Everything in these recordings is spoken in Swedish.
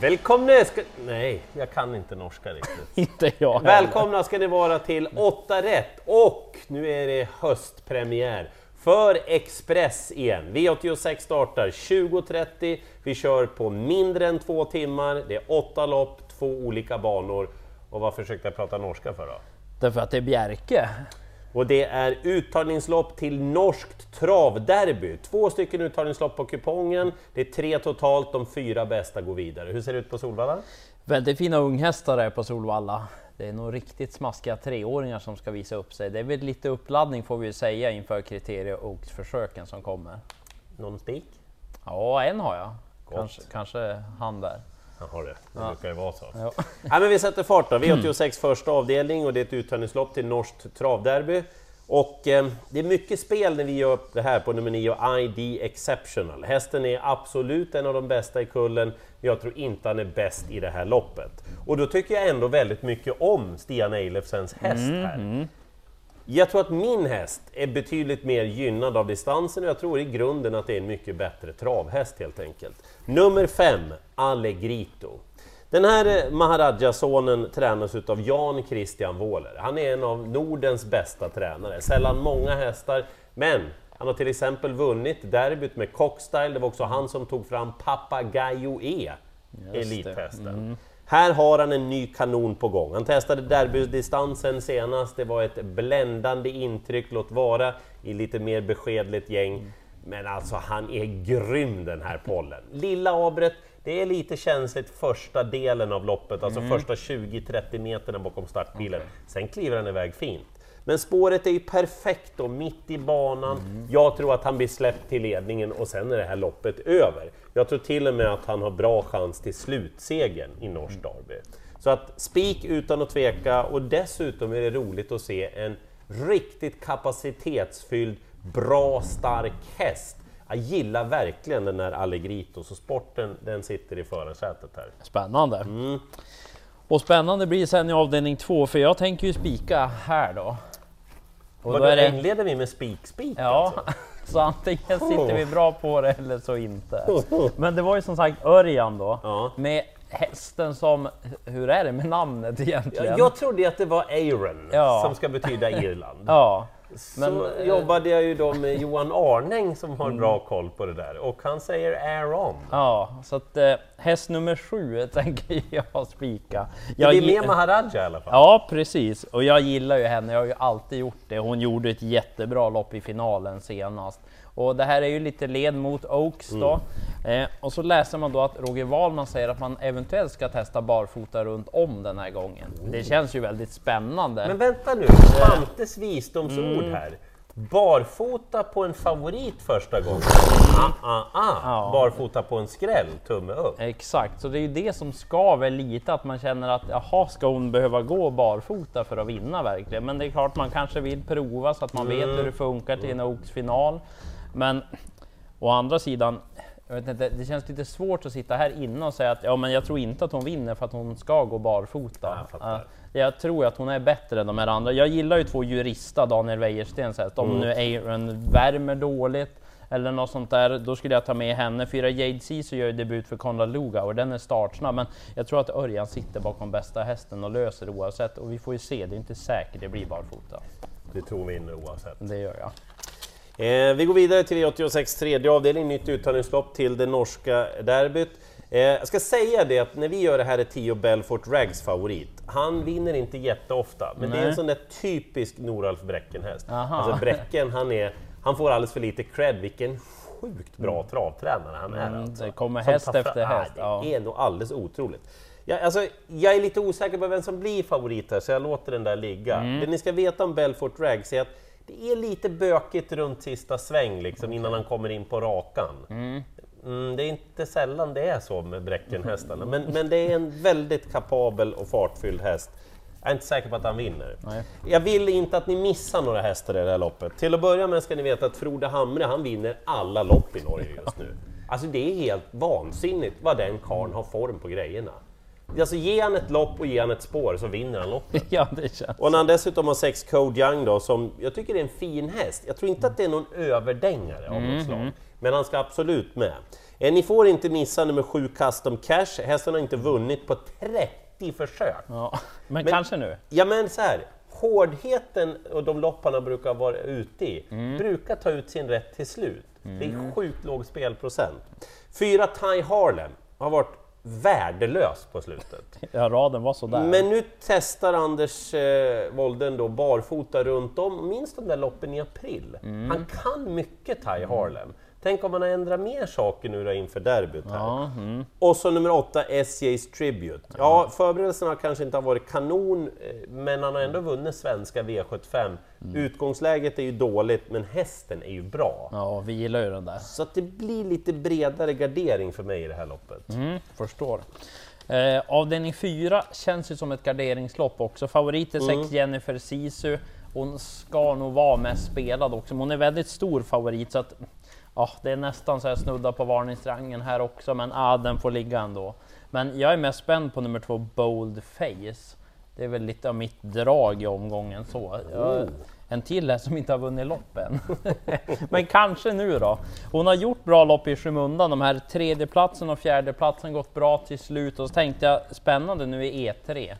Välkomna ska... Nej, jag kan inte norska riktigt. Inte jag heller. Välkomna ska ni vara till 8 rätt och nu är det höstpremiär för Express igen. V86 startar 20.30, vi kör på mindre än två timmar, det är åtta lopp, två olika banor. Och vad försökte jag prata norska för då? Därför att det är Bjerke. Och det är uttagningslopp till norskt travderby. Två stycken uttagningslopp på kupongen, det är tre totalt, de fyra bästa går vidare. Hur ser det ut på Solvalla? Väldigt fina unghästar är på Solvalla. Det är nog riktigt smaskiga treåringar som ska visa upp sig. Det är väl lite uppladdning får vi ju säga inför kriterie och försöken som kommer. Någon spik? Ja, en har jag. Kanske, kanske han där. Jag har det, det brukar ju vara så. Ja. Ja, men vi sätter fart då. V86 första avdelning och det är ett uttagningslopp till norskt travderby. Och eh, det är mycket spel när vi gör det här på nummer 9, ID Exceptional. Hästen är absolut en av de bästa i kullen, men jag tror inte han är bäst i det här loppet. Och då tycker jag ändå väldigt mycket om Stian Eilefsens häst här. Jag tror att min häst är betydligt mer gynnad av distansen och jag tror i grunden att det är en mycket bättre travhäst helt enkelt. Nummer 5, Allegrito. Den här eh, Maharaja-sonen tränas utav Jan Christian Wåhler. Han är en av Nordens bästa tränare, sällan många hästar, men han har till exempel vunnit derbyt med Cockstyle, det var också han som tog fram Papagayo E, det. elithästen. Här har han en ny kanon på gång. Han testade derbydistansen senast, det var ett bländande intryck, låt vara i lite mer beskedligt gäng. Men alltså han är grym den här pollen. Lilla abret, det är lite känsligt första delen av loppet, alltså första 20-30 meterna bakom startbilen. Sen kliver han iväg fint. Men spåret är ju perfekt då, mitt i banan. Jag tror att han blir släppt till ledningen och sen är det här loppet över. Jag tror till och med att han har bra chans till slutsegern i Norsk Derby. Så att spik utan att tveka och dessutom är det roligt att se en riktigt kapacitetsfylld, bra, stark häst. Jag gillar verkligen den här Allegrito, så sporten den sitter i förarsätet här. Spännande. Mm. Och spännande blir sen i avdelning två, för jag tänker ju spika här då. Och då är det... inleder vi med spik-spik Ja, alltså? så antingen sitter vi bra på det eller så inte. Men det var ju som sagt Örjan då, Ja. med hästen som, hur är det med namnet egentligen? Jag, jag trodde att det var Aaron, Ja. som ska betyda Irland. Ja, Så men, eh, jobbade jag ju då med Johan Arning som har bra koll på det där och han säger Aaron. ja, så att eh, häst nummer sju tänker jag spika. Det Jag blir gi- med Maharaja i alla fall. Ja, precis. Och jag gillar ju henne, jag har ju alltid gjort det. Hon gjorde ett jättebra lopp i finalen senast. Och det här är ju lite led mot Oaks då. Mm. Eh, och så läser man då att Roger Wahlman säger att man eventuellt ska testa barfota runt om den här gången. Det känns ju väldigt spännande. Men vänta nu, Svantes visdomsord Mm. här. Barfota på en favorit första gången. Ah, ah, ah. Ja. Barfota på en skräll, tumme upp. Exakt, så det är ju det som skaver lite, att man känner att jaha, ska hon behöva gå barfota för att vinna verkligen? Men det är klart, man kanske vill prova så att man vet hur det funkar till en Oaks-final. Men å andra sidan, jag vet inte, det känns lite svårt att sitta här inne och säga att ja, men jag tror inte att hon vinner för att hon ska gå barfota. Ja, jag tror att hon är bättre än de här andra. Jag gillar ju två jurista, Daniel Wäjerstens häst. Om nu Aaron värmer dåligt eller något sånt där, då skulle jag ta med henne. Fyra Jade Caesar gör ju debut för Konrad Luga och den är startsnabb. Men jag tror att Örjan sitter bakom bästa hästen och löser det oavsett. Och vi får ju se, det är inte säkert det blir barfota. Det tror vi vinner oavsett. Det gör jag. Eh, vi går vidare till V86 tredje avdelning, nytt uttagningslopp till det norska derbyt. Eh, jag ska säga det att när vi gör det här är Tio Belfort Rags favorit. Han vinner inte jätteofta, men det är en Nej. sån där typisk Noralf Bräcken-häst. Alltså Bräcken, han, är, han får alldeles för lite cred, vilken sjukt bra travtränare han är. Mm, alltså. det kommer Som häst fram- efter häst, Ah, det ja. är nog alldeles otroligt. Jag, alltså, jag är lite osäker på vem som blir favorit här, så jag låter den där ligga. Mm. Det ni ska veta om Belfort Rags är att det är lite bökigt runt sista sväng liksom, innan han kommer in på rakan. Mm, det är inte sällan det är så med Bräckenhästarna, men, men det är en väldigt kapabel och fartfylld häst. Jag är inte säker på att han vinner. Nej. Jag vill inte att ni missar några hästar i det här loppet. Till att börja med ska ni veta att Frode Hamre, han vinner alla lopp i Norge just nu. Alltså det är helt vansinnigt vad den karln har form på grejerna. Alltså ge han ett lopp och ge han ett spår så vinner han loppet. Ja, det känns. Och när han dessutom har sex Code Young då, som jag tycker är en fin häst. Jag tror inte att det är någon överdängare av något slag. Men han ska absolut med. Eh, ni får inte missa nummer 7 Custom Cash. Hästen har inte vunnit på 30 försök. Ja. Men, Men- kanske nu. Ja men så här, hårdheten och de lopp han brukar vara ute i, brukar ta ut sin rätt till slut. Det är sjukt låg spelprocent. Fyra Ty Harlem har varit värdelös på slutet. Ja, raden var sådär. Men nu testar Anders eh, Wolden då barfota runt om, minst de där loppen i april. Han kan mycket Ty Harlem. Tänk om han har ändrat mer saker nu då inför derbyt här. Ja, mm. Och så nummer åtta, SJ's Tribute. Ja, förberedelserna kanske inte har varit kanon, eh, men han har ändå vunnit svenska V75. Utgångsläget är ju dåligt, men hästen är ju bra. ja, vi gillar ju den där. Så att det blir lite bredare gardering för mig i det här loppet. Mm, förstår. Eh, avdelning 4 känns ju som ett garderingslopp också. Favorit är 6 Jennifer Sisu. Hon ska nog vara mest spelad också, men hon är väldigt stor favorit så att ja, det är nästan så här snudda på varningsrangen här också, men ah, den får ligga ändå. Men jag är mest spänd på nummer två Bold Face. Det är väl lite av mitt drag i omgången så. Jag, en till här som inte har vunnit loppen. Men kanske nu då. Hon har gjort bra lopp i skymundan. De här tredjeplatsen och fjärdeplatsen gått bra till slut och så tänkte jag spännande nu i E3.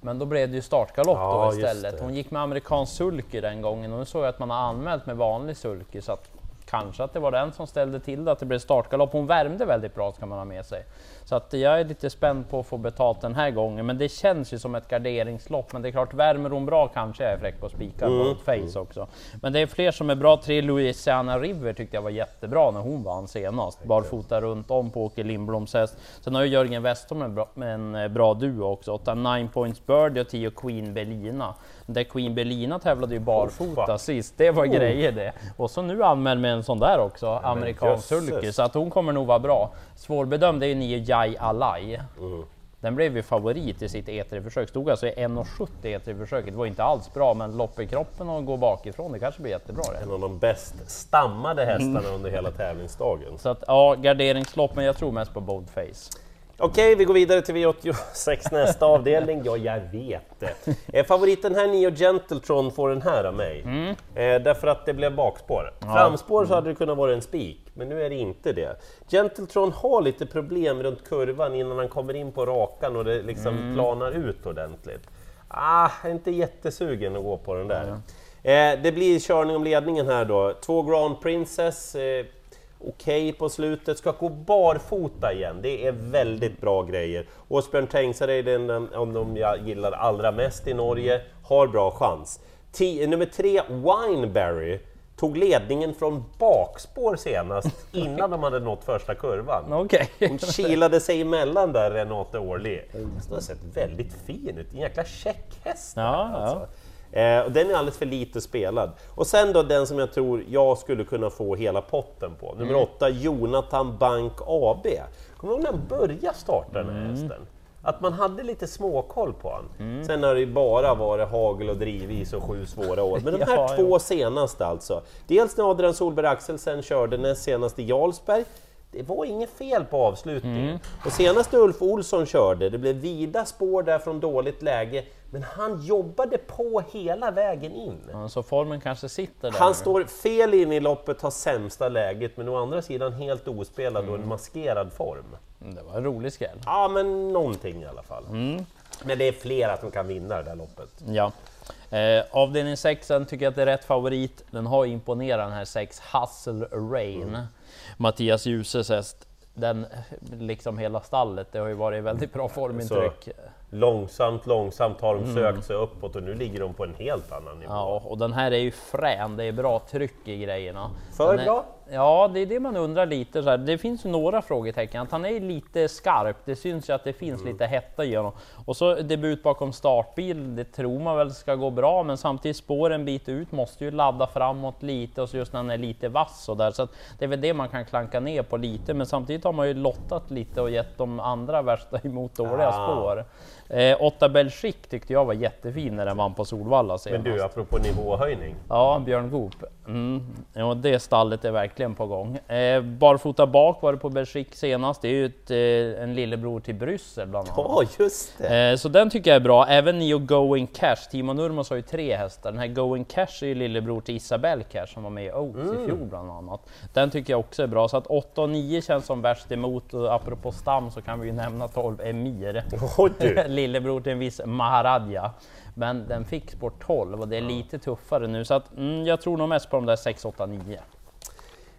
Men då blev det ju startgalopp Ja, då istället. Hon gick med amerikansk sulky den gången och nu såg jag att man har anmält med vanlig sulky så att kanske att det var den som ställde till det, att det blev startgalopp. Hon värmde väldigt bra ska man ha med sig. Så att jag är lite spänd på att få betalt den här gången, men det känns ju som ett garderingslopp. Men det är klart, värmer hon bra kanske jag är fräck på att spika Mm. face också. Men det är fler som är bra. Tre Louisiana River tyckte jag var jättebra när hon vann senast. Barfota runt om på Åke Lindbloms häst. Sen har ju Jörgen Westholm en bra, en eh, bra duo också. Åtta Nine Points Birdie och 10 Queen Belina. Där Queen Belina tävlade ju barfota fuck. sist, det var grejer det. Och så nu anmäld med en sån där också, amerikansk jösses. sulky. Så att hon kommer nog vara bra. Svårbedömd är ju nio Jai Alai. Mm. Den blev ju favorit i sitt E3-försök, stod alltså i 1,70 i E3-försöket. Det var inte alls bra, men lopp i kroppen och gå bakifrån, det kanske blir jättebra det. En av de bäst stammade hästarna under hela tävlingsdagen. Så att ja, garderingslopp, men jag tror mest på Boldface. Okej, vi går vidare till V86 nästa avdelning. Ja, jag vet det. Eh, favoriten här, Neo Gentletron, får den här av mig. Eh, därför att det blev bakspår. Framspår så hade det kunnat vara en spik, men nu är det inte det. Gentletron har lite problem runt kurvan innan han kommer in på rakan och det liksom planar ut ordentligt. Ah, jag är inte jättesugen att gå på den där. Eh, det blir körning om ledningen här då. Två Grand Princess, okej på slutet, ska gå barfota igen. Det är väldigt bra grejer. Åsbjörn Tengsare är den om de jag gillar allra mest i Norge, har bra chans. Ti- nummer tre, Wineberry, tog ledningen från bakspår senast, innan de hade nått första kurvan. Okej. Hon kilade sig emellan där, Renate Orli. Den har sett väldigt fin ut, en jäkla check häst. Ja, ja. Eh, och den är alldeles för lite spelad. Och sen då den som jag tror jag skulle kunna få hela potten på, nummer Mm. åtta, Jonathan Bank AB. Kommer du ihåg när han började starta den här Mm. hästen? Att man hade lite småkoll på han. Sen har det ju bara varit hagel och drivis och sju svåra år. Men de här Ja, två senaste alltså. Dels när Adrian Solberg Axelsen körde näst senast i Jarlsberg. Det var inget fel på avslutningen. Mm. Och senast Ulf Olsson körde, det blev vida spår där från dåligt läge, men han jobbade på hela vägen in. Ja, Så formen kanske sitter där Han står fel in i loppet, har sämsta läget, men å andra sidan helt ospelad och en maskerad form. Mm, Det var en rolig skräll. Ja, men någonting i alla fall. Mm. Men det är flera som kan vinna det där loppet. Ja. Eh, avdelning 6 tycker jag att det är rätt favorit. Den har imponerat den här 6 Hustle Rain. Mattias Djuses häst. Den, liksom hela stallet, det har ju varit väldigt bra formintryck. Långsamt, långsamt har de sökt sig uppåt och nu ligger de på en helt annan nivå. Mm. Ja, och den här är ju frän, det är bra tryck i grejerna. För är, bra? Ja, det är det man undrar lite. Så här. Det finns ju några frågetecken. Att han är lite skarp, det syns ju att det finns Mm. lite hetta i honom. Och så debut bakom startbil, det tror man väl ska gå bra, men samtidigt spår en bit ut, måste ju ladda framåt lite och så just när han är lite vass och där. Så att det är väl det man kan klanka ner på lite, men samtidigt har man ju lottat lite och gett de andra värsta emot dåliga Ah. spår. Eh, 8 Belgique tyckte jag var jättefin när den vann på Solvalla senast. Men du, apropå nivåhöjning. Ja, Björn Goop. Mm. Ja, det stallet är verkligen på gång. Eh, barfota bak var det på Belgique senast. Det är ju ett, eh, en lillebror till Bryssel bland annat. Ja, just det! Eh, så den tycker jag är bra. Även Neo Going Cash. Timo Nurmos har ju tre hästar. Den här Going Cash är ju lillebror till Isabelle Cash som var med i Oaks Mm. i fjol bland annat. Den tycker jag också är bra. Så att 8 och 9 känns som värst emot. Och apropå stam så kan vi ju nämna 12 Emir. Åh, du. Lillebror till en viss Maharadja. Men den fick sport 12 och det är lite tuffare nu. Så att mm, jag tror nog mest på de där 6, 8, 9.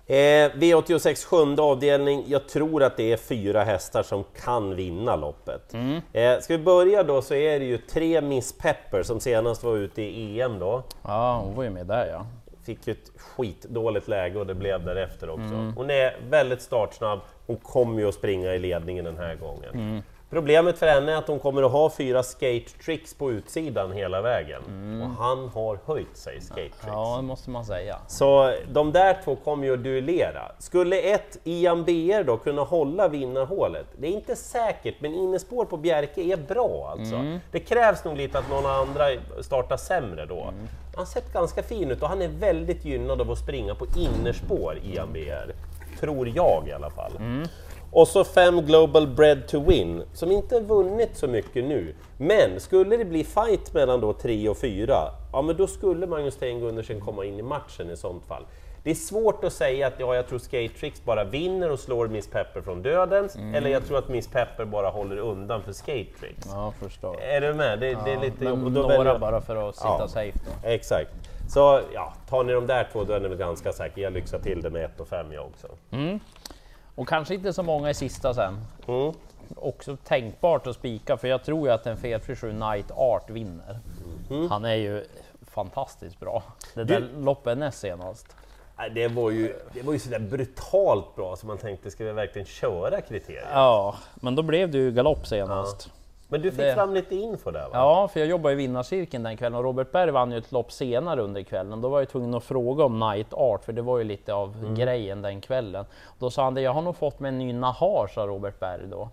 Eh, V86 sjunde avdelning, jag tror att det är fyra hästar som kan vinna loppet. Mm. Eh, ska vi börja då så är det ju tre Miss Pepper som senast var ute i EM då. Ja, hon var ju med där ja. Fick ju ett skitdåligt läge och det blev därefter också. Mm. Hon är väldigt startsnabb, hon kommer ju att springa i ledningen den här gången. Mm. Problemet för henne är att hon kommer att ha fyra skate tricks på utsidan hela vägen. Och han har höjt sig, skate tricks. Mm. Ja, det måste man säga. Så de där två kommer ju att duellera. Skulle ett Ian BR då kunna hålla vinnarhålet? Det är inte säkert, men innespår på Bjerke är bra alltså. Mm. Det krävs nog lite att någon andra startar sämre då. Han har sett ganska fin ut och han är väldigt gynnad av att springa på innerspår, Ian BR. Tror jag i alla fall. Och så fem Global Bread to Win, som inte vunnit så mycket nu. Men skulle det bli fight mellan då 3 och 4, ja men då skulle Magnus Sten Gundersen komma in i matchen i sånt fall. Det är svårt att säga att ja, jag tror Skate Tricks bara vinner och slår Miss Pepper från dödens, eller jag tror att Miss Pepper bara håller undan för Skate Tricks. Ja, förstår. Är du med? Det, det är lite jobbigt. Några jag- bara för att sitta Ja. safe då. Exakt. Så ja, tar ni de där två då är ni väl ganska säkra. Jag lyxar till det med 1 och 5 jag också. Och kanske inte så många i sista sen. Mm. Också tänkbart att spika, för jag tror ju att en felfri 7 Night Art vinner. Mm. Han är ju fantastiskt bra. Det där Du- loppet näst senast. Det var ju, det var ju sådär brutalt bra så man tänkte, ska vi verkligen köra kriterier? Ja, men då blev det ju galopp senast. Men du fick Det- fram lite info där va? Ja, för jag jobbade i vinnarcirkeln den kvällen och Robert Berg vann ju ett lopp senare under kvällen. Då var jag tvungen att fråga om Night Art, för det var ju lite av Mm. grejen den kvällen. Då sa han det, jag har nog fått med en ny Nahar, sa Robert Berg då.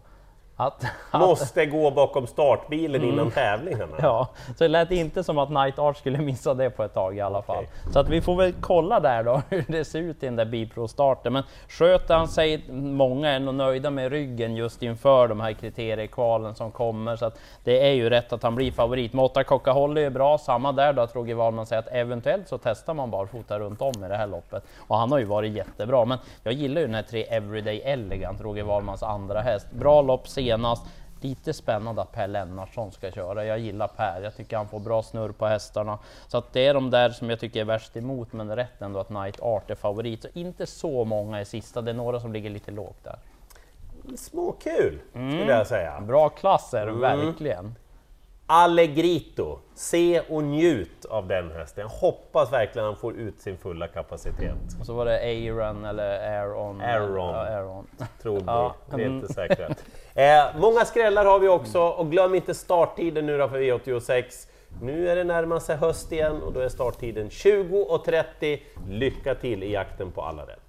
Att, att, Måste gå bakom startbilen Mm. innan tävlingarna? ja, så det lät inte som att Night Art skulle missa det på ett tag i alla fall. Så att vi får väl kolla där då hur det ser ut i den där Bipro-starten. Men sköter han sig, många är nog nöjda med ryggen just inför de här kriteriekvalen som kommer. Så att det är ju rätt att han blir favorit. Måtta Coca Holly är bra, samma där då att Roger Wahlman säger att eventuellt så testar man barfota runt om i det här loppet. Och han har ju varit jättebra. Men jag gillar ju den här tre Everyday Elegant, Roger Wahlmans andra häst. Bra lopp senast. Lite spännande att Per Lennartsson ska köra. Jag gillar Per, jag tycker han får bra snurr på hästarna. Så att det är de där som jag tycker är värst emot, men rätt ändå att Night Art är favorit. Så inte så många i sista, det är några som ligger lite lågt där. Småkul, Mm. skulle jag säga. Bra klass är det verkligen. Allegrito, se och njut av den hästen. Jag hoppas verkligen han får ut sin fulla kapacitet. Och så var det Aaron eller Aaron. Aaron. Aaron. Tror vi, Ja, vi är mm. inte säkra. Eh, många skrällar har vi också och glöm inte starttiden nu då för V86. Nu är det närmar sig höst igen och då är starttiden 20.30. Lycka till i jakten på alla rätt!